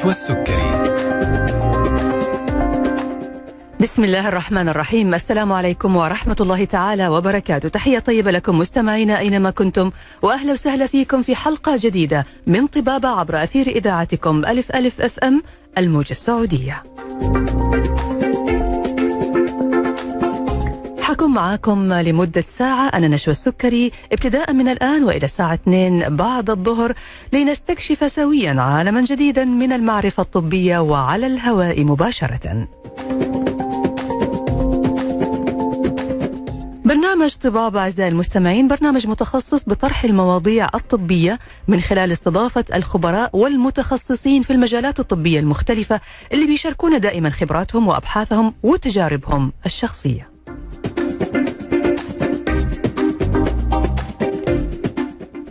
النشوى السكري بسم الله الرحمن الرحيم. السلام عليكم ورحمة الله تعالى وبركاته. تحية طيبة لكم مستمعينا أينما كنتم وأهلا وسهلا فيكم في حلقة جديدة من طبابة عبر أثير إذاعتكم ألف ألف FM الموجة السعودية. هكون معاكم لمدة ساعة أنا نشوى السكري ابتداء من الآن وإلى الساعة 2 بعد الظهر لنستكشف سويا عالما جديدا من المعرفة الطبية وعلى الهواء مباشرة. برنامج طباب أعزائي المستمعين برنامج متخصص بطرح المواضيع الطبية من خلال استضافة الخبراء والمتخصصين في المجالات الطبية المختلفة اللي بيشاركونا دائما خبراتهم وأبحاثهم وتجاربهم الشخصية.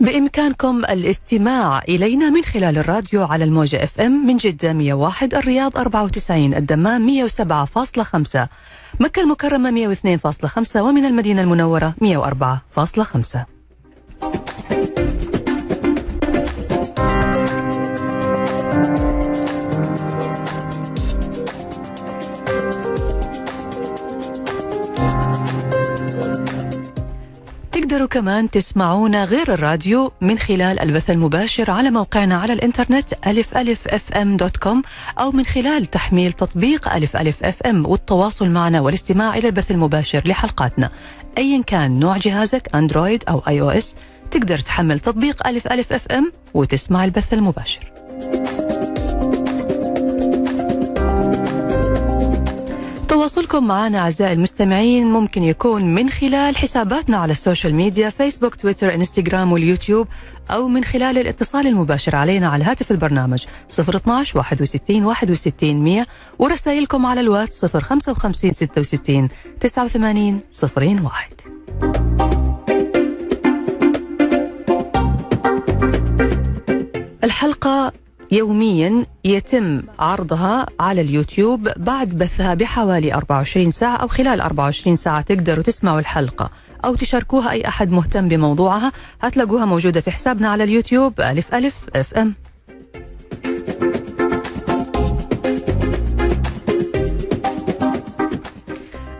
بإمكانكم الاستماع إلينا من خلال الراديو على الموجة اف ام من جدة 101 الرياض 94 الدمام 107.5 مكة المكرمة 102.5 ومن المدينة المنورة 104.5 تقدروا كمان تسمعونا غير الراديو من خلال البث المباشر على موقعنا على الإنترنت ألف ألف FM dot com أو من خلال تحميل تطبيق ألف ألف FM والتواصل معنا والاستماع إلى البث المباشر لحلقاتنا. أيا كان نوع جهازك Android أو iOS تقدر تحمل تطبيق ألف ألف FM وتسمع البث المباشر. تواصلكم معنا أعزائي المستمعين ممكن يكون من خلال حساباتنا على ال social media فيسبوك تويتر إنستغرام واليوتيوب أو من خلال الاتصال المباشر علينا على هاتف البرنامج 012 61 61 100 ورسائلكم على الواتس 055 66 89 01 الحلقة يوميا يتم عرضها على اليوتيوب بعد بثها بحوالي 24 ساعة أو خلال 24 ساعة تقدروا تسمعوا الحلقة أو تشاركوها أي أحد مهتم بموضوعها. هتلاقوها موجودة في حسابنا على اليوتيوب. ألف ألف أف أم.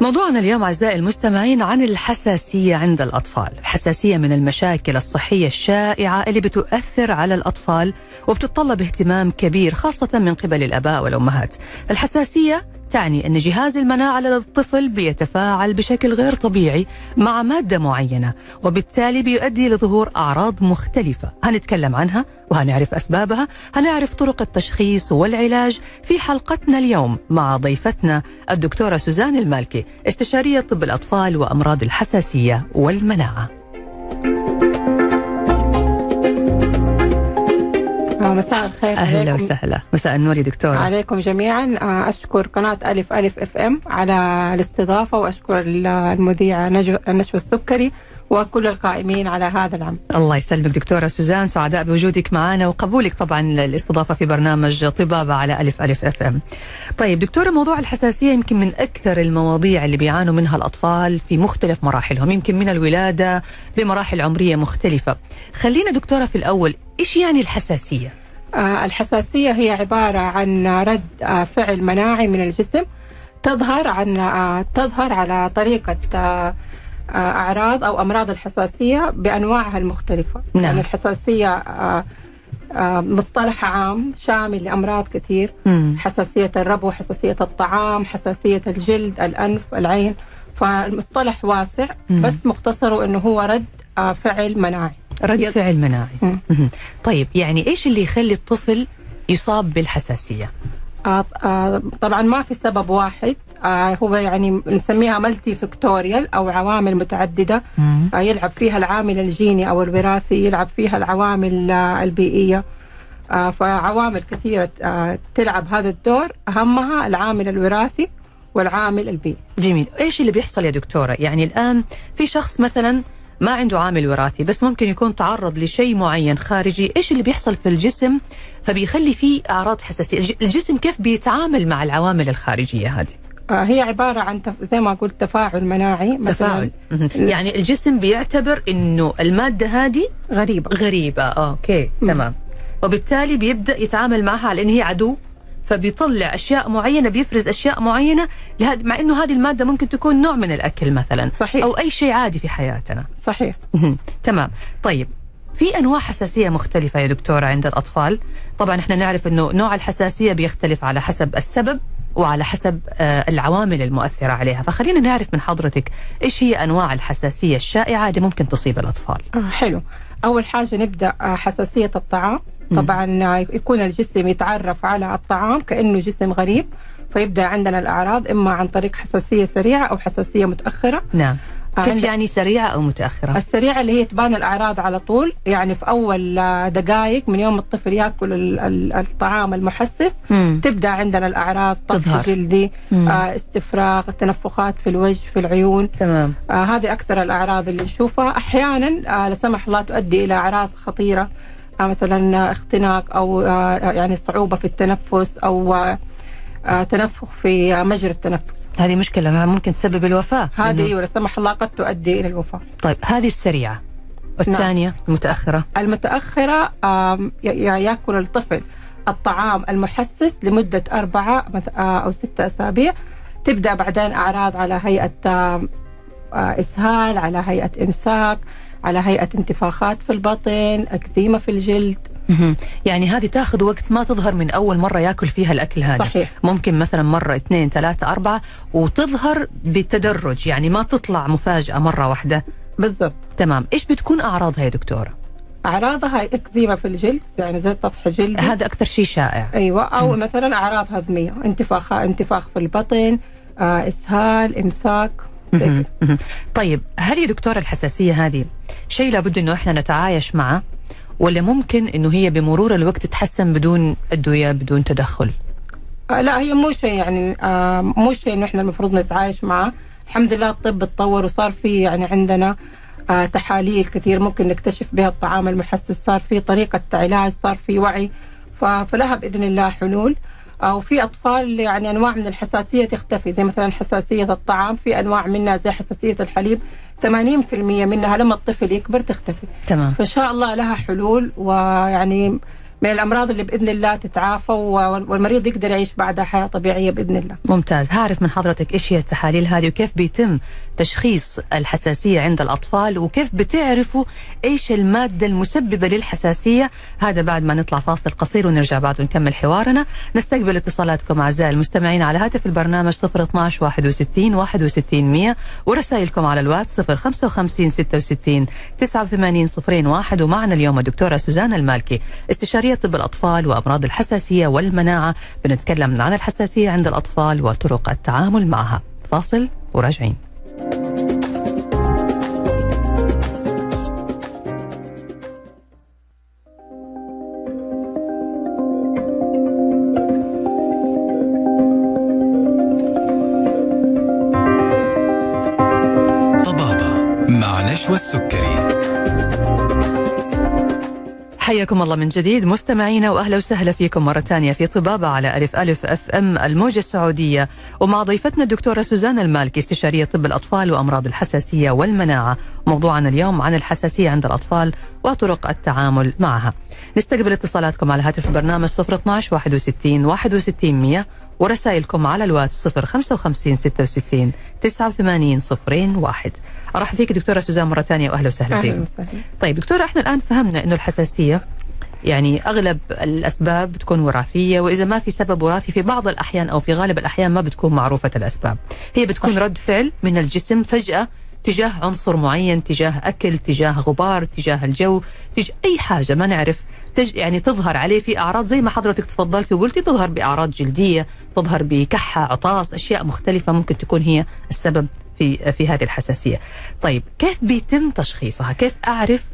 موضوعنا اليوم أعزائي المستمعين عن الحساسية عند الأطفال. الحساسية من المشاكل الصحية الشائعة اللي بتؤثر على الأطفال وبتتطلب اهتمام كبير خاصة من قبل الآباء والأمهات. الحساسية تعني أن جهاز المناعة لدى الطفل بيتفاعل بشكل غير طبيعي مع مادة معينة وبالتالي بيؤدي لظهور أعراض مختلفة. هنتكلم عنها وهنعرف أسبابها هنعرف طرق التشخيص والعلاج في حلقتنا اليوم مع ضيفتنا الدكتورة سوزان المالكي استشارية طب الأطفال وأمراض الحساسية والمناعة. مساء الخير أهلا عليكم. وسهلا. مساء النور يا دكتورة. عليكم جميعا. أشكر قناة ألف ألف FM على الاستضافة وأشكر المذيعة نجوى النشوى السكري وكل القائمين على هذا العمل. الله يسلمك دكتورة سوزان سعداء بوجودك معنا وقبولك طبعا الاستضافة في برنامج طبابة على ألف ألف أف إم. طيب دكتورة موضوع الحساسية يمكن من أكثر المواضيع اللي بيعانوا منها الأطفال في مختلف مراحلهم يمكن من الولادة بمراحل عمرية مختلفة. خلينا دكتورة في الأول إيش يعني الحساسية؟ آه، الحساسية هي عبارة عن رد آه، فعل مناعي من الجسم تظهر عن آه، تظهر على طريقة أعراض أو أمراض الحساسية بأنواعها المختلفة نعم. يعني الحساسية مصطلح عام شامل لأمراض كثير مم. حساسية الربو حساسية الطعام حساسية الجلد الأنف العين فالمصطلح واسع مم. بس مختصره أنه هو رد فعل مناعي رد فعل مناعي. طيب يعني إيش اللي يخلي الطفل يصاب بالحساسية؟ آه آه طبعا ما في سبب واحد. آه هو يعني نسميها ملتي فيكتوريال أو عوامل متعددة. آه يلعب فيها العامل الجيني أو الوراثي يلعب فيها العوامل آه البيئية. آه فعوامل كثيرة تلعب هذا الدور. أهمها العامل الوراثي والعامل البيئي. جميل. إيش اللي بيحصل يا دكتورة؟ يعني الآن في شخص مثلا ما عنده عامل وراثي بس ممكن يكون تعرض لشيء معين خارجي. إيش اللي بيحصل في الجسم؟ فبيخلي فيه أعراض حساسية. الج- الجسم كيف بيتعامل مع العوامل الخارجية هذه؟ آه هي عبارة عن تف... زي ما قلت تفاعل مناعي مثلاً. تفاعل. يعني الجسم بيعتبر إنه المادة هذه غريبة. غريبة. آه، أوكي. تمام. وبالتالي بيبدأ يتعامل معها على إن هي عدو. فبيطلع أشياء معينة بيفرز أشياء معينة لهذا مع إنه هذه المادة ممكن تكون نوع من الأكل مثلا صحيح. أو أي شيء عادي في حياتنا. صحيح. تمام. طيب في أنواع حساسية مختلفة يا دكتورة عند الأطفال؟ طبعا إحنا نعرف إنه نوع الحساسية بيختلف على حسب السبب وعلى حسب آه، العوامل المؤثرة عليها. فخلينا نعرف من حضرتك إيش هي أنواع الحساسية الشائعة اللي ممكن تصيب الأطفال؟ آه حلو. أول حاجة نبدأ آه حساسية الطعام. طبعا يكون الجسم يتعرف على الطعام كأنه جسم غريب فيبدأ عندنا الأعراض إما عن طريق حساسية سريعة أو حساسية متأخرة. نعم. آه، كيف يعني سريعة أو متأخرة؟ السريعة اللي هي تبان الأعراض على طول يعني في أول آه، دقائق من يوم الطفل يأكل ال- ال- الطعام المحسس مم. تبدأ عندنا الأعراض طفح. جلدي مم. آه استفراغ تنفخات في الوجه في العيون. تمام. آه هذه أكثر الأعراض اللي نشوفها. أحيانا آه لا سمح الله تؤدي إلى أعراض خطيرة آه مثلا آه، اختناق أو آه يعني صعوبة في التنفس أو آه آه تنفخ في آه مجرى التنفس. هذه مشكلة ممكن تسبب الوفاة. هذه لأنه- أيوه لا سمح الله قد تؤدي إلى الوفاة. طيب هذه السريعة. والثانية المتأخرة. المتأخرة آم، ي- ي- يأكل الطفل الطعام المحسس مث- آه، أو سته أسابيع. تبدأ بعدين أعراض على آه، إسهال على هيئة إمساك. على هيئة انتفاخات في البطن أكزيما في الجلد. يعني هذه تاخذ وقت ما تظهر من أول مرة يأكل فيها الأكل هذا. صحيح. ممكن مثلا مرة اثنين ثلاثة أربعة وتظهر بتدرج يعني ما تطلع مفاجأة مرة واحدة. بالضبط. تمام. إيش بتكون أعراضها يا دكتورة؟ أعراضها أكزيما في الجلد يعني زي طفح جلدي. هذا أكثر شيء شائع. أيوه. أو مثلا اعراض هضمية انتفاخ انتفاخ في البطن آه، إسهال إمساك. طيب هل يا دكتورة الحساسية هذه شيء لابد إنه إحنا نتعايش معه ولا ممكن إنه هي بمرور الوقت تتحسن بدون ادويه بدون تدخل؟ آه، لا هي مو شيء يعني آه، مو شيء إنه إحنا المفروض نتعايش معه. الحمد لله الطب اتطور وصار في يعني عندنا آه، تحاليل كثير ممكن نكتشف بها الطعام المحسس صار في طريقة علاج صار في وعي فلها بإذن الله حلول. آه، وفي أطفال يعني أنواع من الحساسية تختفي زي مثلا حساسية الطعام في أنواع منها زي حساسية الحليب 80% منها لما الطفل يكبر تختفي. تمام. فإن شاء الله لها حلول ويعني من الأمراض اللي بإذن الله تتعافى والمريض يقدر يعيش بعدها حياه طبيعية بإذن الله. ممتاز. هعرف من حضرتك إيش هي التحاليل هذه وكيف بيتم تشخيص الحساسية عند الأطفال وكيف بتعرفوا إيش المادة المسببة للحساسية؟ هذا بعد ما نطلع فاصل قصير ونرجع بعد ونكمل حوارنا. نستقبل اتصالاتكم أعزائي المستمعين على هاتف البرنامج 012 61 61 100 ورسائلكم على الواتس 055 66 89 01 ومعنا اليوم الدكتورة سوزان المالكي استشارية طب الأطفال وأمراض الحساسية والمناعة. بنتكلم عن الحساسية عند الأطفال وطرق التعامل معها. فاصل وراجعين. طبابة حياكم الله من جديد مستمعينا وأهلا وسهلا فيكم مرة ثانية في طبابة على ألف ألف أف أم الموجة السعودية. ومع ضيفتنا الدكتورة سوزان المالكي استشارية طب الأطفال وأمراض الحساسية والمناعة. موضوعنا اليوم عن الحساسية عند الأطفال وطرق التعامل معها. نستقبل اتصالاتكم على هاتف البرنامج 012 61 61 100 ورسائلكم على الواتس 055 66 89 01 أرحب فيك دكتورة سوزان مرة ثانية وأهلا وسهلا فيك. طيب دكتورة إحنا الآن فهمنا أنه الحساسية يعني أغلب الأسباب بتكون وراثية وإذا ما في سبب وراثي في بعض الأحيان أو في غالب الأحيان ما بتكون معروفة الأسباب هي بتكون صح. رد فعل من الجسم فجأة تجاه عنصر معين تجاه أكل تجاه غبار تجاه الجو تجاه أي حاجة ما نعرف. تج يعني تظهر عليه في أعراض زي ما حضرتك تفضلتي وقلتي تظهر بأعراض جلدية تظهر بكحة عطاس أشياء مختلفة ممكن تكون هي السبب في في هذه الحساسية. طيب كيف بيتم تشخيصها؟ كيف أعرف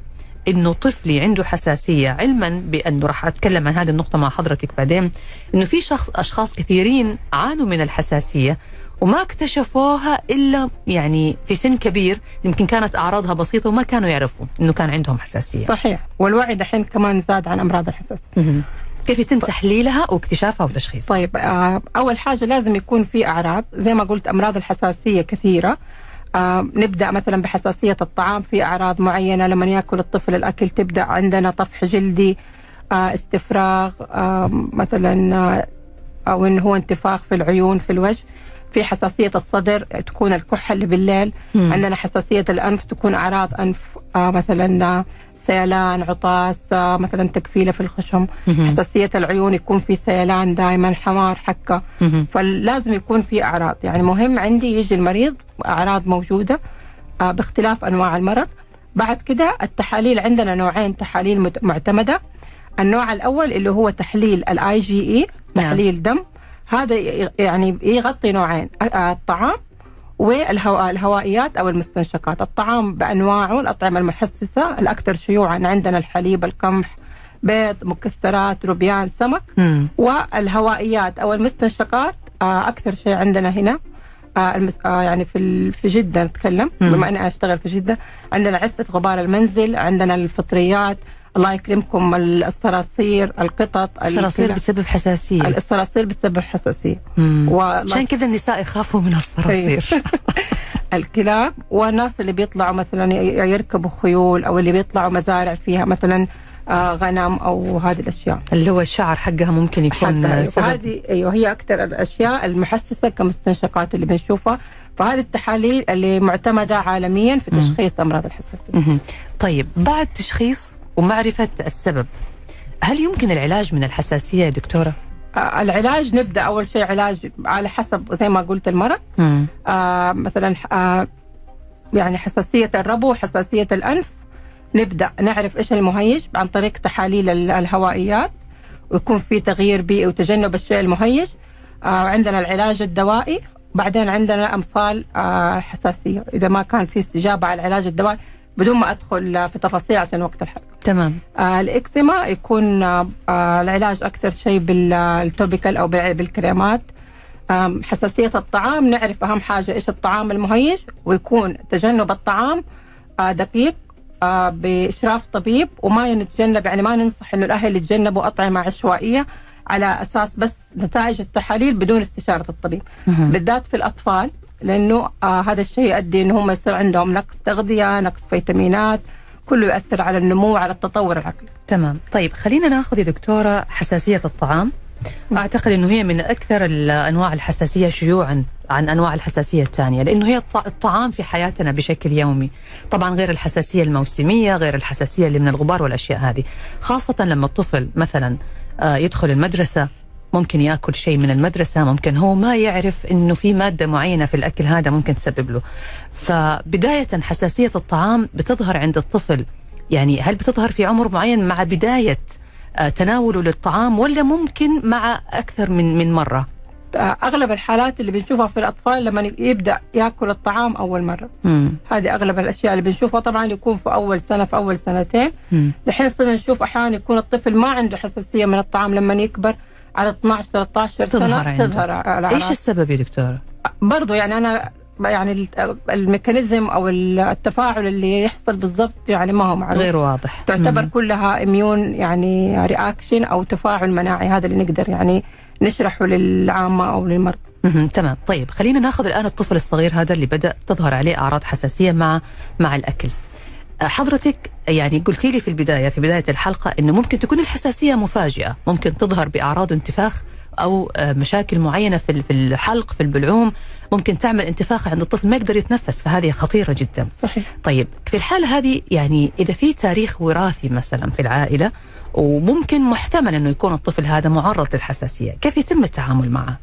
إنه طفلي عنده حساسية؟ علما بأنه راح أتكلم عن هذه النقطة مع حضرتك بعدين. إنه في شخص أشخاص كثيرين عانوا من الحساسية وما اكتشفوها إلا يعني في سن كبير يمكن كانت أعراضها بسيطة وما كانوا يعرفوا إنه كان عندهم حساسية. صحيح. والوعي دحين كمان زاد عن أمراض الحساسيه. كيف يتم تحليلها واكتشافها وتشخيصها؟ طيب آه، أول حاجة لازم يكون في أعراض. زي ما قلت أمراض الحساسية كثيرة. آه، نبدأ مثلا بحساسية الطعام. في أعراض معينة لما يأكل الطفل الأكل تبدأ عندنا طفح جلدي آه، استفراغ آه، مثلا آه، أو انه هو انتفاخ في العيون في الوجه. في حساسية الصدر تكون الكحة اللي بالليل مم. عندنا حساسية الأنف تكون أعراض أنف آه، مثلا آه، سيلان عطاس آه، مثلا تكفيلة في الخشم مهم. حساسية العيون يكون في سيلان دائما حمار حكة مهم. فلازم يكون في أعراض يعني مهم عندي يجي المريض أعراض موجودة آه، باختلاف أنواع المرض بعد كده التحاليل عندنا نوعين تحاليل معتمدة النوع الأول اللي هو تحليل الاي جي اي. تحليل دم هذا يعني يغطي نوعين آه، الطعام والهوائيات أو المستنشقات الطعام بأنواعه الأطعمة المحسسة الأكثر شيوعا عندنا الحليب القمح بيض مكسرات روبيان سمك مم. والهوائيات أو المستنشقات آه، أكثر شيء عندنا هنا آه، يعني في. في جدة نتكلم. بما إني أشتغل في جدة عندنا عفة غبار المنزل عندنا الفطريات الله يكرمكم ال- الصراصير القطط الصراصير. بتسبب حساسية الصراصير بتسبب حساسية عشان كذا النساء يخافوا من الصراصير الكلاب والناس اللي بيطلعوا مثلا يركبوا خيول أو اللي بيطلعوا مزارع فيها مثلا آه، غنم أو هذه الأشياء اللي هو الشعر حقها ممكن يكون حقها. سبب هذه أيوه هي أكثر الأشياء المحسسة كمستنشقات اللي بنشوفها فهذه التحاليل اللي معتمدة عالميا في. تشخيص أمراض الحساسية. طيب بعد تشخيص ومعرفة السبب. هل يمكن العلاج من الحساسية يا دكتورة؟ آه، العلاج نبدأ أول شيء علاج على حسب زي ما قلت المرض. مم. آه مثلا آه يعني حساسية الربو وحساسيه الأنف. نبدأ نعرف إيش المهيج عن طريق تحاليل ال- الهوائيات. ويكون في تغيير بيئي وتجنب الشيء المهيج. آه عندنا العلاج الدوائي. بعدين عندنا امثال آه حساسية. إذا ما كان في استجابة على العلاج الدوائي بدون ما أدخل في تفاصيل عشان وقت الحلقة. تمام. آه الاكزيما يكون آه آه، العلاج أكثر شيء بالتوبيكال أو بال- بالكريمات. حساسية الطعام نعرف أهم حاجة إيش الطعام المهيج ويكون تجنب الطعام آه دقيق آه بإشراف طبيب وما نتجنب يعني ما ننصح إنه الأهل يتجنبوا أطعمة عشوائية على أساس بس نتائج التحاليل بدون استشارة الطبيب. بالذات في الأطفال لأنه آه هذا الشيء يؤدي إن هم يصير عندهم نقص تغذية نقص فيتامينات كله يؤثر على النمو وعلى التطور العقلي. تمام. طيب خلينا ناخذ يا دكتورة حساسية الطعام. أعتقد أنه هي من أكثر ال- أنواع الحساسية شيوعا عن أنواع الحساسية الثانية لأنه هي الط- الطعام في حياتنا بشكل يومي. طبعا غير الحساسية الموسمية غير الحساسية اللي من الغبار والأشياء هذه. خاصة لما الطفل مثلا آه، يدخل المدرسة ممكن ياكل شيء من المدرسة ممكن هو ما يعرف إنه في مادة معينة في الأكل هذا ممكن تسبب له. فبداية حساسية الطعام بتظهر عند الطفل. يعني هل بتظهر في عمر معين مع بداية آه، تناوله للطعام ولا ممكن مع أكثر من من مرة؟ آه أغلب الحالات اللي بنشوفها في الأطفال لما يبدأ يأكل الطعام أول مرة. مم. هذه أغلب الأشياء اللي بنشوفها. طبعا يكون في أول سنة في أول سنتين. مم. دحين صرنا نشوف أحيانا يكون الطفل ما عنده حساسية من الطعام لما يكبر. على 12 13 تظهر سنه عنده. تظهر على إيش السبب يا دكتورة؟ برضو يعني أنا يعني ال- mechanism أو التفاعل اللي يحصل بالضبط يعني ما هو معروف غير واضح تعتبر مم. كلها immune يعني reaction أو تفاعل مناعي هذا اللي نقدر يعني نشرحه للعامة أو للمرضى. تمام طيب خلينا ناخذ الآن الطفل الصغير هذا اللي بدأ تظهر عليه أعراض حساسية مع مع الأكل حضرتك يعني قلتي لي في البداية في بداية الحلقة إنه ممكن تكون الحساسية مفاجئة ممكن تظهر بأعراض انتفاخ أو آه، مشاكل معينة في في الحلق في البلعوم ممكن تعمل انتفاخ عند الطفل ما يقدر يتنفس فهذه خطيرة جدا صحيح طيب في الحالة هذه يعني إذا في تاريخ وراثي مثلا في العائلة وممكن محتمل أنه يكون الطفل هذا معرض للحساسية كيف يتم التعامل معه؟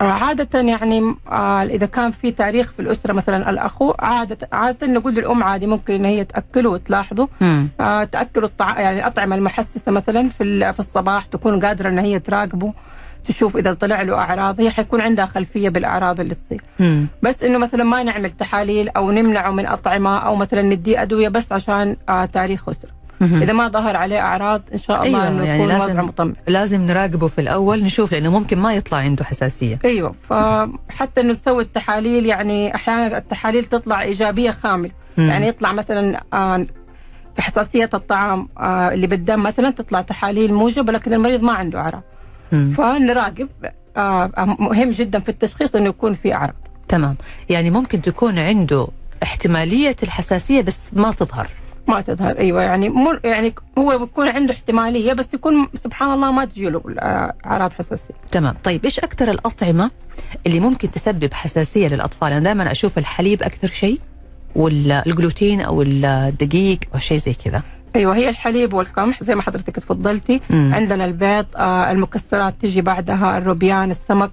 عادة يعني آه، إذا كان في تاريخ في الأسرة مثلا الأخو عادة عادة نقول للأم عادي ممكن إن هي تأكله وتلاحظه. آه، تأكلوا الطع... يعني الأطعمة المحسسة مثلا في في الصباح تكون قادرة إن هي تراقبه تشوف إذا طلع له أعراض هي حيكون عندها خلفية بالأعراض اللي تصير مم. بس إنه مثلا ما نعمل تحاليل أو نمنعه من أطعمة أو مثلا نديه أدوية بس عشان آه، تاريخ أسرة إذا ما ظهر عليه أعراض إن شاء الله أيوة، إنه يعني يكون لازم- وضعه مطمئن لازم نراقبه في الأول نشوف لأنه ممكن ما يطلع عنده حساسية. أيوه فحتى إنه نسوي التحاليل يعني أحيانا التحاليل تطلع إيجابية خامله مم. يعني يطلع مثلا آه، في حساسية الطعام آه، اللي بالدم مثلا تطلع تحاليل موجبة لكن المريض ما عنده أعراض. فنراقب آه، مهم جدا في التشخيص إنه يكون في أعراض. تمام. يعني ممكن تكون عنده احتمالية الحساسية بس ما تظهر. ما تظهر. أيوه يعني مر يعني هو بيكون عنده احتمالية بس يكون سبحان الله ما تجي له أعراض حساسية. تمام. طيب إيش أكثر الأطعمة اللي ممكن تسبب حساسية للأطفال؟ أنا دائما أشوف الحليب أكثر شيء ولا الجلوتين أو الدقيق أو شيء زي كذا. أيوه هي الحليب والقمح. زي ما حضرتك تفضلتي. مم. عندنا البيض آه المكسرات تجي بعدها الروبيان السمك.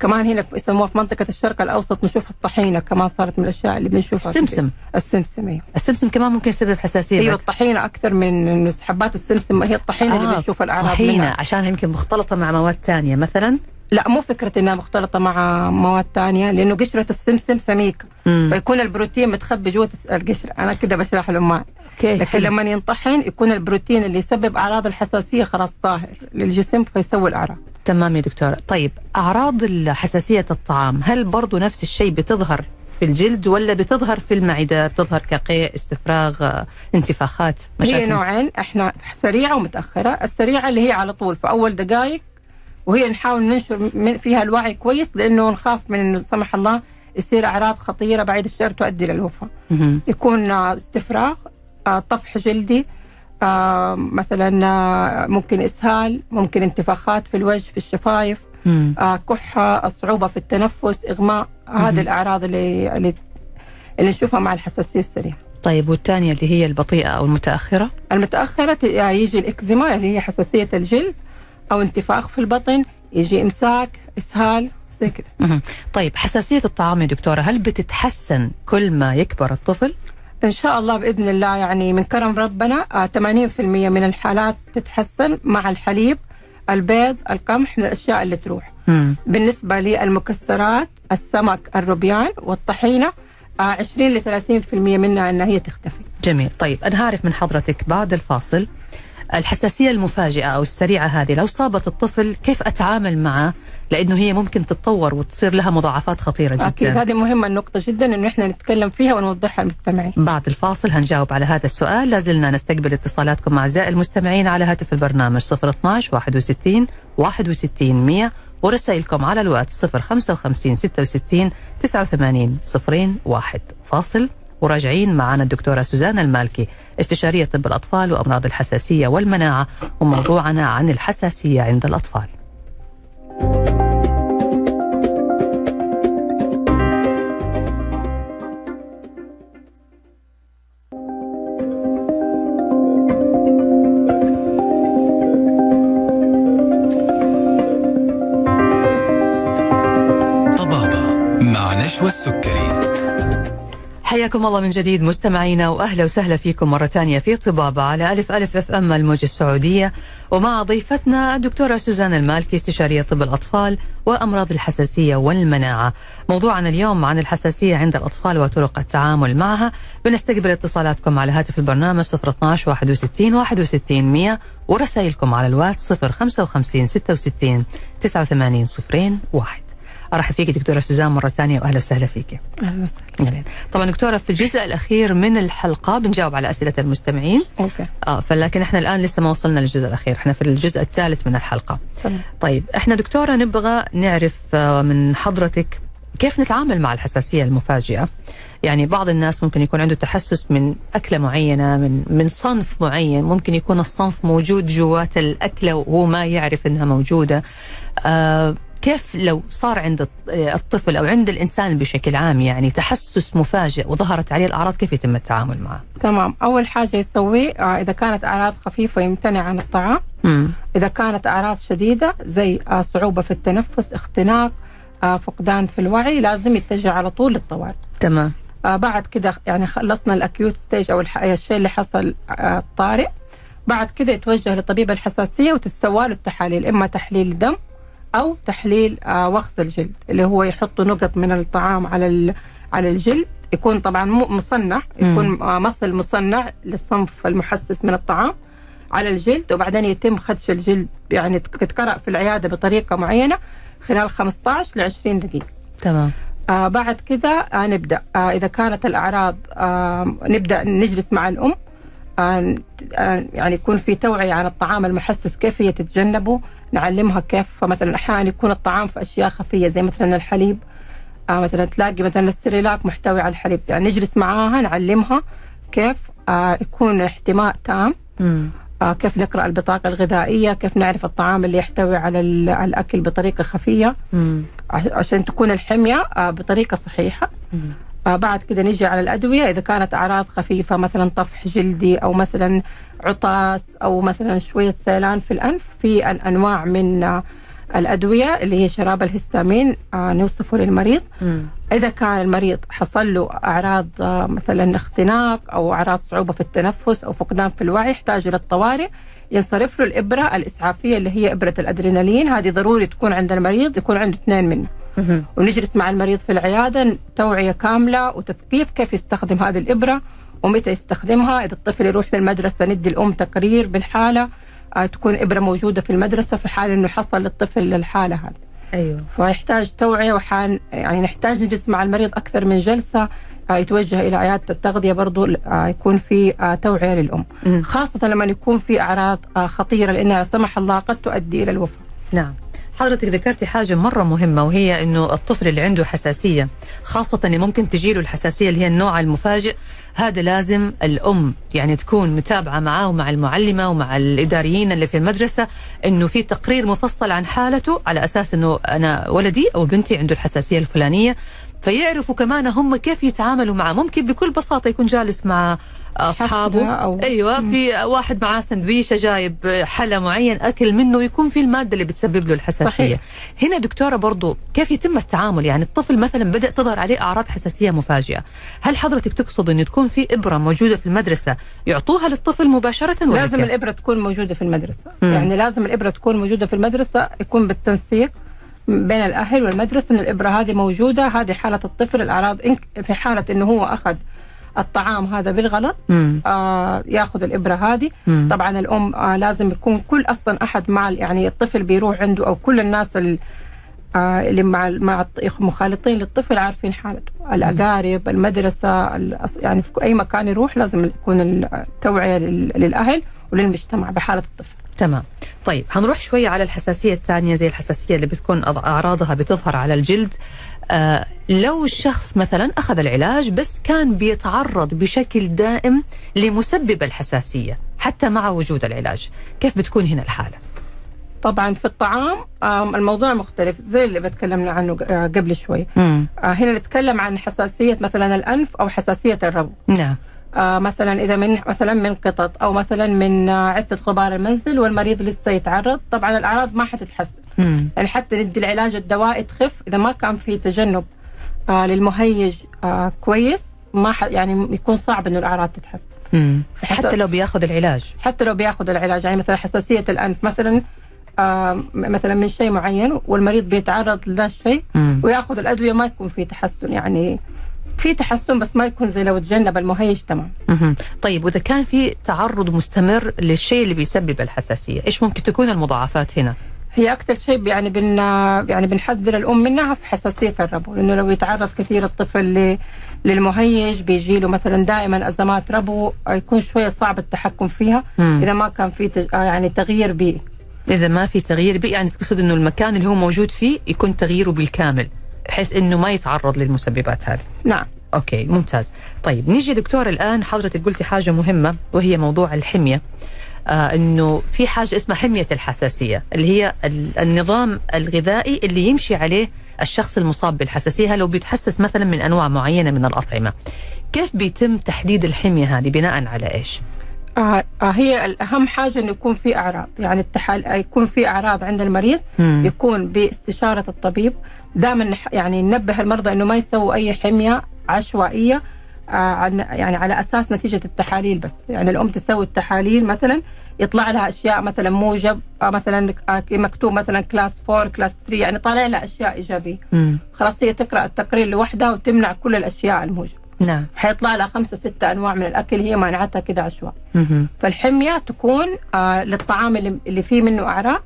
كمان هنا في- يسموها في منطقة الشرق الأوسط نشوف الطحينة كمان صارت من الأشياء اللي بنشوفها السمسم. السمسم أيوه السمسم كمان ممكن يسبب حساسية أيوه. الطحينة أكثر من حبات السمسم هي الطحينة اللي بنشوف الأعراض طحينه منها عشان يمكن مختلطة مع مواد ثانية مثلا لا مو فكرة إنها مختلطة مع مواد تانية لأنه قشرة السمسم سميكة مم. فيكون البروتين متخبي جوة القشرة. أنا كده بشرح لهم لكن حلو. لما ينطحن يكون البروتين اللي يسبب أعراض الحساسية خلاص طاهر للجسم فيسوي الأعراض. تمام يا دكتورة. طيب أعراض حساسية الطعام هل برضو نفس الشيء بتظهر في الجلد ولا بتظهر في المعدة؟ بتظهر كقيء استفراغ انتفاخات هي نوعين. إحنا سريعة ومتأخرة، السريعة اللي هي على طول في أول دقائق وهي نحاول ننشر فيها الوعي كويس لأنه نخاف من إنه سمح الله يصير أعراض خطيرة بعد الشر تؤدي للوفاه. يكون آه، استفراغ، آه، طفح جلدي، آه، مثلا ممكن إسهال، ممكن انتفاخات في الوجه في الشفايف، كحة، صعوبة في التنفس، إغماء، هذه الأعراض اللي اللي اللي نشوفها مع الحساسية السريعة. طيب والثانية اللي هي البطيئة أو المتأخرة المتأخرة ت- يجي الإكزيما اللي هي حساسية الجلد أو انتفاخ في البطن يجي إمساك إسهال زي كده. طيب حساسية الطعام يا دكتورة هل بتتحسن كل ما يكبر الطفل؟ إن شاء الله بإذن الله يعني من كرم ربنا آه، 80% من الحالات تتحسن مع الحليب البيض القمح من الأشياء اللي تروح مم. بالنسبة للمكسرات السمك الروبيان والطحينة آه، 20 ل 30% منها أنها هي تختفي جميل طيب أنا هعرف من حضرتك بعد الفاصل الحساسية المفاجئة أو السريعة هذه. لو صابت الطفل كيف أتعامل معه؟ لأنه هي ممكن تتطور وتصير لها مضاعفات خطيرة جدا. أكيد هذه مهمة النقطة جدا إنه إحنا نتكلم فيها ونوضحها للمستمعين. بعد الفاصل هنجاوب على هذا السؤال. لازلنا نستقبل اتصالاتكم مع أعزائي المستمعين على هاتف البرنامج 012 61 61 100 ورسائلكم على الواتس 055 66 89 01 فاصل. وراجعين معنا الدكتورة سوزان المالكي استشارية طب الأطفال وأمراض الحساسية والمناعة وموضوعنا عن الحساسية عند الأطفال. نشوى السكري. حياكم الله من جديد مستمعينا وأهلا وسهلا فيكم مرة ثانية في طبابة على ألف ألف أف أم الموجة السعودية ومع ضيفتنا الدكتورة سوزان المالكي استشارية طب الأطفال وأمراض الحساسية والمناعة. موضوعنا اليوم عن الحساسية عند الأطفال وطرق التعامل معها. بنستقبل اتصالاتكم على هاتف البرنامج 012 61 61 100 ورسائلكم على الواتس 055 66 89 01. أرحب فيك دكتورة سوزان مرة ثانية وأهلا وسهلا فيك. أهلا وسهلا. طبعا دكتورة في الجزء الأخير من الحلقة بنجاوب على أسئلة المستمعين. أوكي. آه فلكن إحنا الآن لسه ما وصلنا للجزء الأخير. إحنا في الجزء الثالث من الحلقة. تمام. طيب إحنا دكتورة نبغى نعرف آه من حضرتك كيف نتعامل مع الحساسية المفاجئة؟ يعني بعض الناس ممكن يكون عنده تحسس من أكلة معينة من من صنف معين. ممكن يكون الصنف موجود جوات الأكلة وهو ما يعرف إنها موجودة. آه كيف لو صار عند الط- الطفل أو عند الإنسان بشكل عام يعني تحسس مفاجئ وظهرت عليه الأعراض كيف يتم التعامل معه؟ تمام. أول حاجة يسويه آه، إذا كانت أعراض خفيفة يمتنع عن الطعام. مم. إذا كانت أعراض شديدة زي آه، صعوبة في التنفس اختناق آه، فقدان في الوعي لازم يتجه على طول للطوارئ. تمام. بعد كده يعني خلصنا ال acute stage الح- الشيء اللي حصل الطارئ. بعد كده يتوجه لطبيب الحساسية وتتسوى له التحاليل إما تحليل دم أو تحليل آه، وخز الجلد اللي هو يحط نقط من الطعام على ال- على الجلد. يكون طبعا مصنع يكون آه، مصل مصنع للصنف المحسس من الطعام على الجلد وبعدين يتم خدش الجلد يعني تتقرأ في العيادة بطريقة معينة خلال 15 ل 20 دقيقة. تمام. آه بعد كده آه نبدأ. آه إذا كانت الاعراض آه نبدأ نجلس مع الأم. آه آه يعني يكون في توعية عن الطعام المحسس كيف هي تتجنبه. نعلمها كيف مثلا أحيانا يكون الطعام في أشياء خفية زي مثلا الحليب آه مثلا تلاقي مثلا السريلاك محتوي على الحليب يعني نجلس معاها نعلمها كيف آه يكون احتماء تام. آه كيف نقرأ البطاقة الغذائية كيف نعرف الطعام اللي يحتوي على ال- الأكل بطريقة خفية مم. عش- عشان تكون الحمية آه بطريقة صحيحة مم. آه بعد كده نيجي على الأدوية إذا كانت أعراض خفيفة مثلا طفح جلدي أو مثلا عطاس أو مثلا شوية سيلان في الأنف في أن- أنواع من آه الأدوية اللي هي شراب الهستامين آه نوصفه للمريض مم. إذا كان المريض حصل له أعراض مثلا اختناق أو أعراض صعوبة في التنفس أو فقدان في الوعي يحتاج إلى الطوارئ ينصرف له الإبرة الإسعافية اللي هي إبرة الأدرينالين هذه ضروري تكون عند المريض يكون عنده اثنين منها. ونجلس مع المريض في العيادة توعية كاملة وتثقيف كيف يستخدم هذه الإبرة ومتى يستخدمها. إذا الطفل يروح للمدرسة ندي الأم تقرير بالحالة آه تكون إبرة موجودة في المدرسة في حال أنه حصل للطفل للحالة هذه. أيوه. فيحتاج توعية وحان يعني نحتاج نجلس مع المريض أكثر من جلسة آه يتوجه إلى عيادة التغذية برضو آه يكون في توعية للأم. مم. خاصة لما يكون في أعراض آه خطيرة لأنها لا سمح الله قد تؤدي إلى الوفاة. نعم. حضرتك ذكرتي حاجة مرة مهمة وهي أنه الطفل اللي عنده حساسية خاصة اللي ممكن تجيله الحساسية اللي هي النوع المفاجئ هذا لازم الأم يعني تكون متابعة معاه ومع المعلمة ومع الإداريين اللي في المدرسة أنه في تقرير مفصل عن حالته على أساس أنه أنا ولدي أو بنتي عنده الحساسية الفلانية. فيعرفوا كمان هم كيف يتعاملوا معه. ممكن بكل بساطة يكون جالس مع أصحابه. أو- أيوه في واحد معاه سندويشة جايب حلا معين أكل منه ويكون في المادة اللي بتسبب له الحساسية. صحيح. هنا دكتورة برضو كيف يتم التعامل؟ يعني الطفل مثلا بدأ تظهر عليه أعراض حساسية مفاجئة. هل حضرتك تقصد انه تكون في إبرة موجودة في المدرسة يعطوها للطفل مباشرة ولا لازم؟ الإبرة تكون موجودة في المدرسة. مم. يعني لازم الإبرة تكون موجودة في المدرسة يكون بالتنسيق بين الأهل والمدرسة أن الإبرة هذه موجودة. هذه حالة الطفل الأعراض إن- في حالة أنه هو أخذ الطعام هذا بالغلط مم. آه ياخذ الإبرة هذه. مم. طبعا الأم آه لازم يكون كل أصلا أحد مع يعني الطفل بيروح عنده أو كل الناس ال- آه اللي مع مع الط- مخالطين للطفل عارفين حالته. الأقارب المدرسة الأص- يعني في أي مكان يروح لازم يكون التوعية لل- للأهل وللمجتمع بحالة الطفل. تمام. طيب هنروح شوية على الحساسية الثانية زي الحساسية اللي بتكون أعراضها بتظهر على الجلد. آه لو الشخص مثلا أخذ العلاج بس كان بيتعرض بشكل دائم لمسبب الحساسية حتى مع وجود العلاج كيف بتكون هنا الحالة؟ طبعا في الطعام الموضوع مختلف زي اللي بتكلمنا عنه آه، قبل شوي. مم. آه، هنا نتكلم عن حساسية مثلا الأنف أو حساسية الربو. نعم. مثلا إذا من مثلا من قطط أو مثلا من آه، عدة غبار المنزل والمريض لسه يتعرض طبعا الأعراض ما حتتحسن. يعني حتى ندي العلاج الدوائي تخف. إذا ما كان في تجنب آه، للمهيج آه، كويس ما ح- يعني يكون صعب إنه الأعراض تتحسن. حتى لو بياخذ العلاج. حتى لو بياخذ العلاج. يعني مثلا حساسية الأنف مثلا آه مثلا من شيء معين والمريض بيتعرض لذا الشيء. وياخذ الأدوية ما يكون في تحسن. يعني في تحسن بس ما يكون زي لو تجنب المهيج تمام. طيب وإذا كان في تعرض مستمر للشيء اللي بيسبب الحساسية إيش ممكن تكون المضاعفات هنا؟ هي أكثر شيء يعني بن يعني بنحذر الأم منها في حساسية الربو لأنه لو يتعرض كثير الطفل ل- للمهيج بيجي له مثلا دائما أزمات ربو يكون شوية صعب التحكم فيها مم. إذا ما كان في تج- يعني تغيير بيئي إذا ما في تغيير بيئي يعني تقصد إنه المكان اللي هو موجود فيه يكون تغييره بالكامل بحيث إنه ما يتعرض للمسببات هذه. نعم أوكي ممتاز. طيب نيجي دكتور الآن حضرتك قلتي حاجة مهمة وهي موضوع الحمية. آه إنه في حاجة اسمها حمية الحساسية اللي هي ال- النظام الغذائي اللي يمشي عليه الشخص المصاب بالحساسية لو بيتحسس مثلا من أنواع معينة من الأطعمة. كيف بيتم تحديد الحمية هذه بناء على إيش؟ آه آه هي الأهم حاجة إنه يكون في أعراض. يعني التحال آه، يكون في أعراض عند المريض مم. يكون باستشارة الطبيب. دائما يعني ننبه المرضى إنه ما يسووا أي حمية عشوائية آه عن يعني على أساس نتيجة التحاليل بس. يعني الأم تسوي التحاليل مثلا يطلع لها أشياء مثلا موجب آه مثلا آه مكتوب مثلا class 4 class 3 يعني طالع لها أشياء إيجابية. مم. خلاص هي تقرأ التقرير لوحدها وتمنع كل الأشياء الموجبة. نعم. حيطلع لها خمسة ستة أنواع من الأكل هي مانعتها كده عشوائي. فالحمية تكون آه للطعام اللي, اللي فيه منه أعراض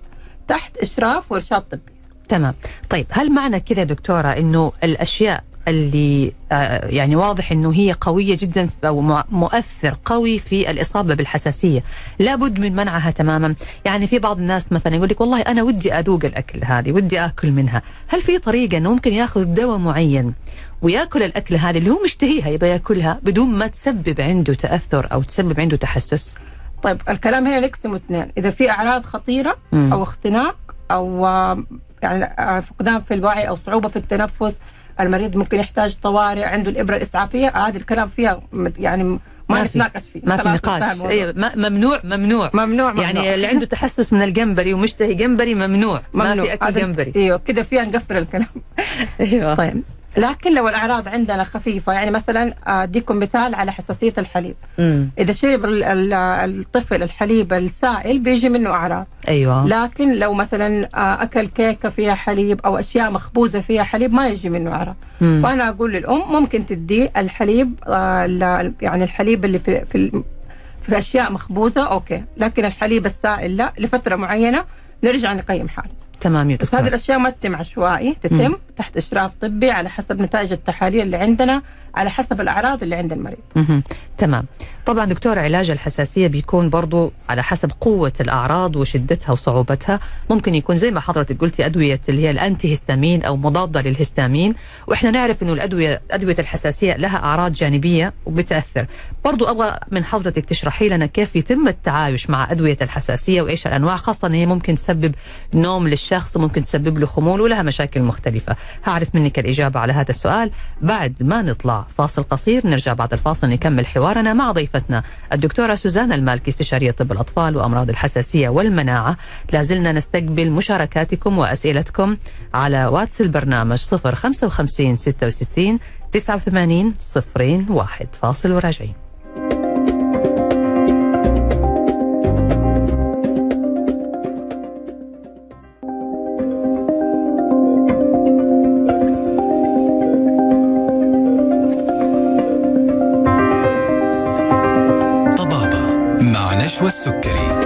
تحت إشراف وإرشاد طبي تمام طيب هل معنى كده دكتورة أنه الأشياء اللي آه، يعني واضح إنه هي قوية جدا أو مؤثر قوي في الإصابة بالحساسية. لابد من منعها تماما. يعني في بعض الناس مثلا يقول لك والله أنا ودي أذوق الأكل هذه ودي آكل منها. هل في طريقة إنه ممكن يأخذ دواء معين ويأكل الاكله هذه اللي هو مشتهيها يبغى يأكلها بدون ما تسبب عنده تأثر أو تسبب عنده تحسس؟ طيب الكلام هنا نقسمه اثنين. إذا في أعراض خطيرة. أو اختناق أو يعني آه، فقدان في الوعي أو صعوبة في التنفس المريض ممكن يحتاج طوارئ عنده الإبرة الإسعافية آه، هذا الكلام فيها يعني ما, نتناقش فيه. ما في نقاش. أيوة ممنوع ممنوع. ممنوع ممنوع. يعني اللي عنده تحسس من الجمبري ومشتهي جمبري ممنوع, ما في أكل جمبري. إيوه كده فيها نقفل الكلام. إيوه. طيب. لكن لو الأعراض عندنا خفيفة يعني مثلا أديكم مثال على حساسية الحليب. مم. إذا شرب ال- ال- الطفل الحليب السائل بيجي منه أعراض. أيوه. لكن لو مثلا آه، أكل كيكة فيها حليب أو أشياء مخبوزة فيها حليب ما يجي منه أعراض. مم. فأنا أقول للأم ممكن تديه الحليب آه، يعني الحليب اللي في في في أشياء مخبوزة أوكي. لكن الحليب السائل لا لفترة معينة نرجع نقيم حاله تمام يا بس دكتور. هذه الأشياء ما تتم عشوائي تتم تحت إشراف طبي على حسب نتائج التحاليل اللي عندنا على حسب الأعراض اللي عند المريض. مهم. تمام. طبعا دكتور علاج الحساسية بيكون برضو على حسب قوة الأعراض وشدتها وصعوبتها. ممكن يكون زي ما حضرتك قلتي أدوية اللي هي الأنتي هيستامين أو مضادة للهستامين. وإحنا نعرف أنه الأدوية أدوية الحساسية لها أعراض جانبية وبتأثر. برضو أبغى من حضرتك تشرحي لنا كيف يتم التعايش مع أدوية الحساسية وإيش الأنواع خاصة أن هي ممكن تسبب نوم للشخص وممكن تسبب له خمول ولها مشاكل مختلفة. هعرف منك الإجابة على هذا السؤال. بعد ما نطلع فاصل قصير نرجع بعد الفاصل نكمل حوارنا مع ضيفتنا الدكتورة سوزانا المالكي استشارية طب الأطفال وأمراض الحساسية والمناعة. لازلنا نستقبل مشاركاتكم وأسئلتكم على واتس البرنامج 055 66 89 01 فاصل وراجعين. مع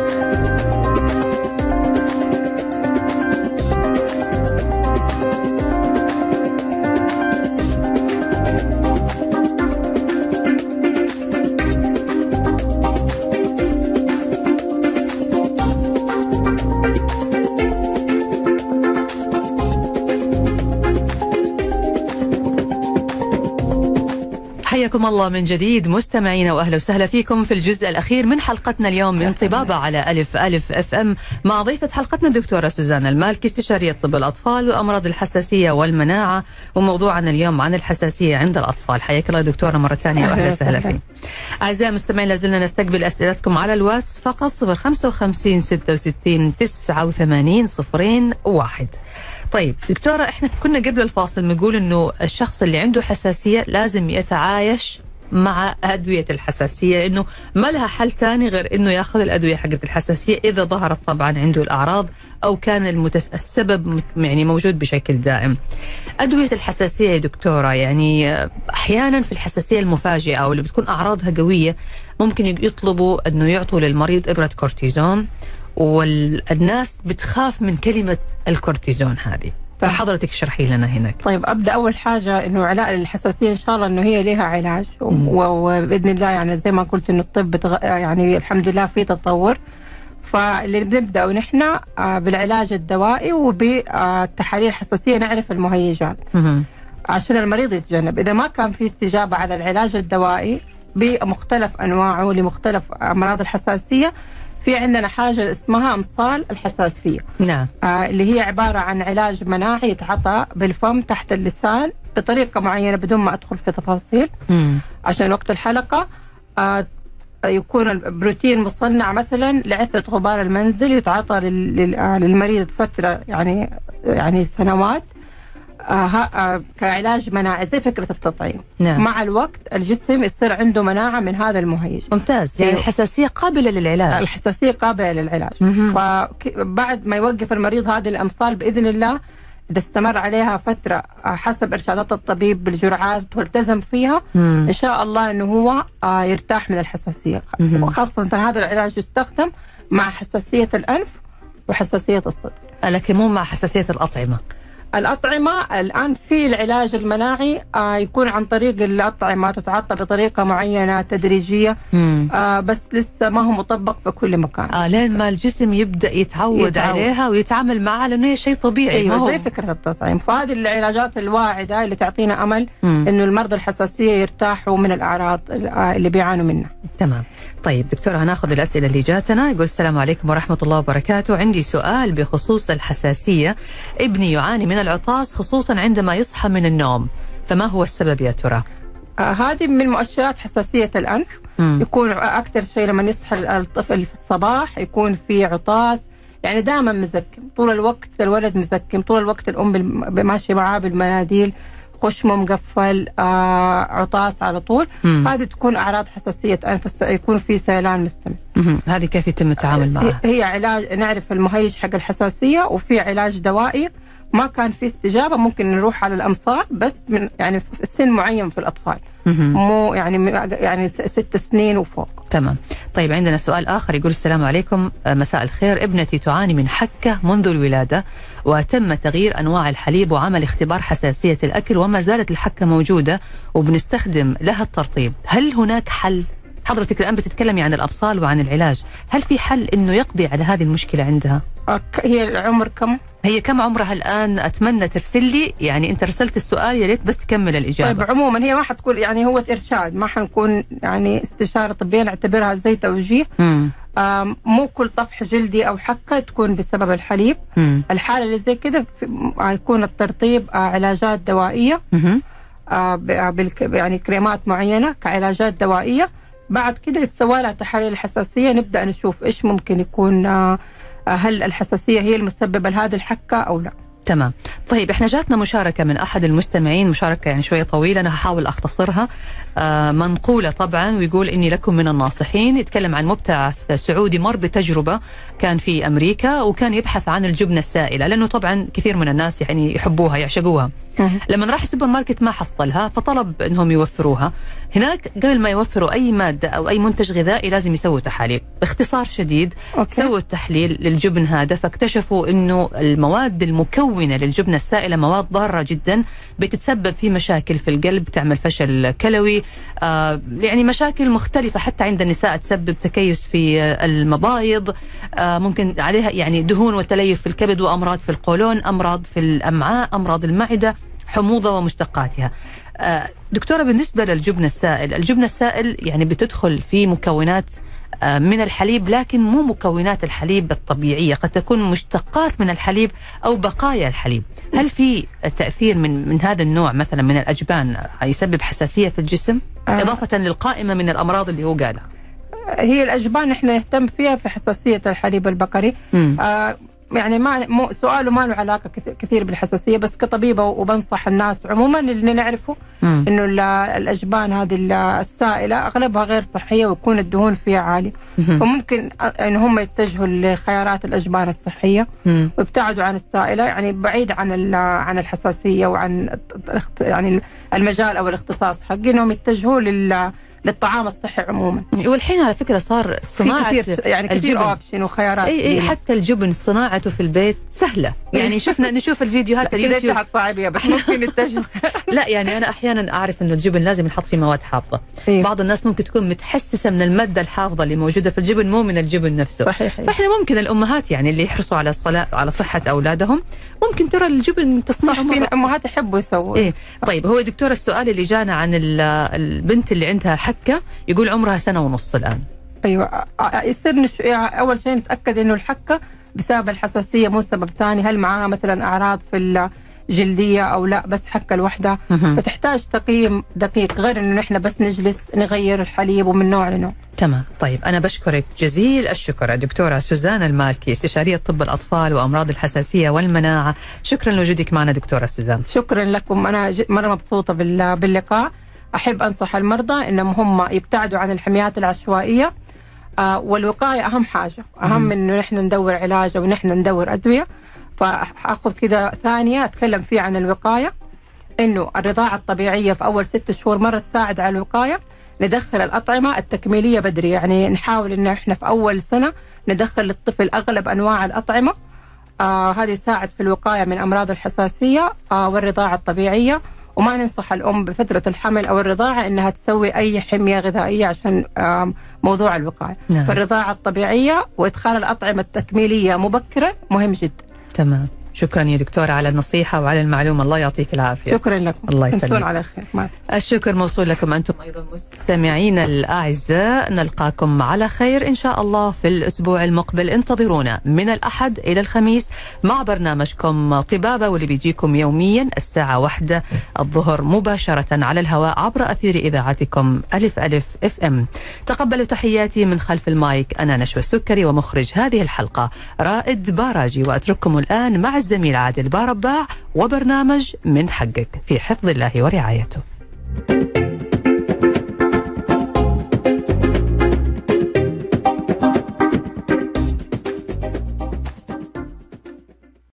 حياكم الله من جديد مستمعينا وأهلا وسهلا فيكم في الجزء الأخير من حلقتنا اليوم من طبابة على ألف ألف أف أم. مع ضيفة حلقتنا الدكتورة سوزانا المالكي استشارية طب الأطفال وأمراض الحساسية والمناعة وموضوعنا اليوم عن الحساسية عند الأطفال. حياك الله دكتورة مرة ثانية وأهلا وسهلا فيك. أعزائي المستمعين لازلنا نستقبل أسئلتكم على الواتس فقط 055 66 89 صفرين واحد. طيب دكتورة إحنا كنا قبل الفاصل نقول إنه الشخص اللي عنده حساسية لازم يتعايش مع أدوية الحساسية إنه ما لها حل تاني غير إنه ياخذ الأدوية حقت الحساسية إذا ظهرت طبعا عنده الأعراض أو كان المتس... السبب يعني موجود بشكل دائم. أدوية الحساسية يا دكتورة يعني أحيانا في الحساسية المفاجئة أو اللي بتكون أعراضها قوية ممكن يطلبوا إنه يعطوا للمريض إبرة كورتيزون والناس بتخاف من كلمة الكورتيزون هذه. فحضرتك اشرحي لنا هناك. طيب أبدأ أول حاجة إنه علاء الحساسية إن شاء الله إنه هي لها علاج. وبإذن الله يعني زي ما قلت إنه الطب بتغ... يعني الحمد لله في تطور. فاللي بنبدأ نحن آه، بالعلاج الدوائي وبالتحاليل الحساسية نعرف المهيجات. عشان المريض يتجنب. إذا ما كان في استجابة على العلاج الدوائي بمختلف أنواعه لمختلف أمراض الحساسية في عندنا حاجة اسمها أمصال الحساسية. نعم. آه، اللي هي عبارة عن علاج مناعي يتعطى بالفم تحت اللسان بطريقة معينة بدون ما أدخل في تفاصيل. مم. عشان وقت الحلقة آه، يكون البروتين مصنع مثلا لعثة غبار المنزل يتعاطى آه، للمريض فترة يعني يعني سنوات. كعلاج مناعي زي فكرة التطعيم. نعم. مع الوقت الجسم يصير عنده مناعة من هذا المهيج. ممتاز. يعني أيوه. الحساسية قابلة للعلاج. الحساسية قابلة للعلاج. فبعد ما يوقف المريض هذه الأمصال بإذن الله إذا استمر عليها فترة آه، حسب إرشادات الطبيب بالجرعات والتزم فيها مم. إن شاء الله إنه هو آه، يرتاح من الحساسية. مهم. وخاصة هذا العلاج يستخدم مع حساسية الأنف وحساسية الصدر. لكن مو مع حساسية الأطعمة. الأطعمة الآن في العلاج المناعي آه يكون عن طريق الأطعمة تتعطى بطريقة معينة تدريجية مم. آه بس لسه ما هو مطبق في كل مكان آه لين ما الجسم يبدأ يتعود, يتعود. عليها ويتعامل معها لأنه هي شيء طبيعي ما أيوه هو زي فكرة التطعيم فهذه العلاجات الواعدة اللي تعطينا أمل مم. إنه المرضى الحساسية يرتاحوا من الأعراض اللي بيعانوا منها تمام طيب دكتورة هناخذ الأسئلة اللي جاتنا. يقول السلام عليكم ورحمة الله وبركاته. عندي سؤال بخصوص الحساسية. ابني يعاني من العطاس خصوصا عندما يصحى من النوم. فما هو السبب يا ترى؟ آه هذه من مؤشرات حساسية الأنف. مم. يكون أكثر شيء لما يصحى الطفل في الصباح يكون في عطاس. يعني دائما مزكم طول الوقت الولد مزكم طول الوقت الأم بالم- ماشية معاه بالمناديل. خشمه مقفل آه عطاس على طول مم. هذه تكون أعراض حساسية انف يكون في سيلان مستمر مهم. هذه كيف يتم التعامل معها؟ هي علاج نعرف المهيج حق الحساسية وفي علاج دوائي ما كان في استجابة ممكن نروح على الامصار بس من يعني في سن معين في الأطفال. مو يعني يعني ست سنين وفوق. تمام. طيب عندنا سؤال آخر يقول السلام عليكم. آه، مساء الخير. ابنتي تعاني من حكة منذ الولادة وتم تغيير أنواع الحليب وعمل اختبار حساسية الأكل وما زالت الحكة موجودة وبنستخدم لها الترطيب. هل هناك حل؟ حضرتك الآن بتتكلمي عن الأبصال وعن العلاج هل في حل أنه يقضي على هذه المشكلة عندها؟ هي العمر كم؟ هي كم عمرها الآن أتمنى ترسل لي يعني أنت رسلت السؤال يا ريت بس تكمل الإجابة طيب عموما هي ما حتكون يعني هو إرشاد ما حنكون يعني استشارة طبية نعتبرها زي توجيه مم. مو كل طفح جلدي أو حكة تكون بسبب الحليب مم. الحالة اللي زي كده آه، يكون الترطيب آه، علاجات دوائية مهم. آه، يعني كريمات معينة كعلاجات دوائية بعد كده يتسوى لها تحاليل الحساسية. نبدأ نشوف إيش ممكن يكون آه، هل الحساسية هي المسببة لهذه الحكة أو لا. تمام. طيب إحنا جاتنا مشاركة من أحد المستمعين مشاركة يعني شوية طويلة أنا هحاول أختصرها. آه منقولة طبعا ويقول إني لكم من الناصحين. يتكلم عن مبتعث سعودي مر بتجربة كان في أمريكا وكان يبحث عن الجبنة السائلة لأنه طبعا كثير من الناس يعني يحبوها يعشقوها. لما راح السوبر ماركت ما حصلها فطلب إنهم يوفروها. هناك قبل ما يوفروا أي مادة أو أي منتج غذائي لازم يسووا تحاليل باختصار شديد okay. سووا التحليل للجبن هذا فاكتشفوا إنه المواد المكونة للجبنة السائلة مواد ضارة جدا بتتسبب في مشاكل في القلب تعمل فشل كلوي آه يعني مشاكل مختلفة حتى عند النساء تسبب تكيس في المبايض آه ممكن عليها يعني دهون وتليف في الكبد وأمراض في القولون أمراض في الأمعاء أمراض المعدة حموضة ومشتقاتها. آه، دكتورة بالنسبة للجبن السائل الجبن السائل يعني بتدخل في مكونات آه، من الحليب لكن مو مكونات الحليب الطبيعية قد تكون مشتقات من الحليب أو بقايا الحليب. هل في تأثير من من هذا النوع مثلا من الأجبان يسبب حساسية في الجسم؟ آه. إضافة للقائمة من الأمراض اللي هو قالها. هي الأجبان إحنا نهتم فيها في حساسية الحليب البقري. آه يعني ما مو سؤاله ما له علاقة كثير, بالحساسية بس كطبيبة وبنصح الناس عموما اللي نعرفه مم. إنه ال- الأجبان هذه ال- السائلة أغلبها غير صحية ويكون الدهون فيها عالي مهم. فممكن إن هم يتجهوا لخيارات الأجبان الصحية مم. ويبتعدوا عن السائلة يعني بعيد عن عن الحساسية وعن يعني المجال أو الاختصاص حقي إنهم يتجهوا لل للطعام الصحي عموما. والحين على فكرة صار في صناعة كثير يعني كثير. option وخيارات إي إي. حتى الجبن صناعته في البيت سهلة. يعني شفنا نشوف الفيديوهات اليوتيوب. حتصعبيها بس ممكن نتجه لا يعني أنا أحيانا أعرف إنه الجبن لازم ينحط فيه مواد حافظة. إيه. بعض الناس ممكن تكون متحسسة من المادة الحافظة اللي موجودة في الجبن مو من الجبن نفسه. صحيح فإحنا ممكن الأمهات يعني اللي يحرصوا على الص- على صحة أولادهم ممكن ترى الجبن مرة في أمهات يحبوا يسووا إيه. طيب هو دكتور السؤال اللي جانا عن ال- البنت اللي عندها حكة يقول عمرها سنة ونص الآن. أيوه. يصير نش... يعني أول شيء نتأكد إنه الحكة بسبب الحساسية مو سبب ثاني. هل معاها مثلا أعراض في الجلديه أو لا بس حكه مهم. فتحتاج تقييم دقيق غير إنه نحن بس نجلس نغير الحليب ومن نوع لنوع. تمام. طيب أنا بشكرك جزيل الشكر الدكتورة سوزان المالكي استشارية طب الأطفال وأمراض الحساسية والمناعة. شكرا لوجودك معنا دكتورة سوزان. شكرا لكم. أنا مرة مبسوطة بال- باللقاء. أحب أنصح المرضى إنهم هم يبتعدوا عن الحميات العشوائية. آه والوقاية أهم حاجة. أهم إنه نحن ندور علاج أو نحن ندور أدوية. فأخذ كذا ثانية أتكلم فيها عن الوقاية. إنه الرضاعة الطبيعية في أول ست شهور مره تساعد على الوقاية. ندخل الأطعمة التكميلية بدري يعني نحاول إنه إحنا في أول سنة ندخل للطفل أغلب أنواع الأطعمة. آه هذا يساعد في الوقاية من أمراض الحساسية آه والرضاعة الطبيعية. وما ننصح الأم بفترة الحمل أو الرضاعة إنها تسوي أي حمية غذائية عشان آه موضوع الوقاية. نعم. فالرضاعة الطبيعية وإدخال الأطعمة التكميلية مبكرا مهم جدا. تمام شكرا يا دكتورة على النصيحة وعلى المعلومة. الله يعطيك العافية. شكرا لكم. الله يسلمك. على خير. مع الشكر موصول لكم أنتم أيضا مستمعين الأعزاء. نلقاكم على خير إن شاء الله في الأسبوع المقبل. انتظرونا من الأحد إلى الخميس مع برنامجكم طبابة واللي بيجيكم يوميا الساعة واحدة الظهر مباشرة على الهواء عبر أثير إذاعتكم ألف ألف إف إم. تقبلوا تحياتي من خلف المايك. أنا نشوى السكري ومخرج هذه الحلقة رائد باراجي وأترككم الآن مع الزميل عادل بارباع وبرنامج من حقك في حفظ الله ورعايته.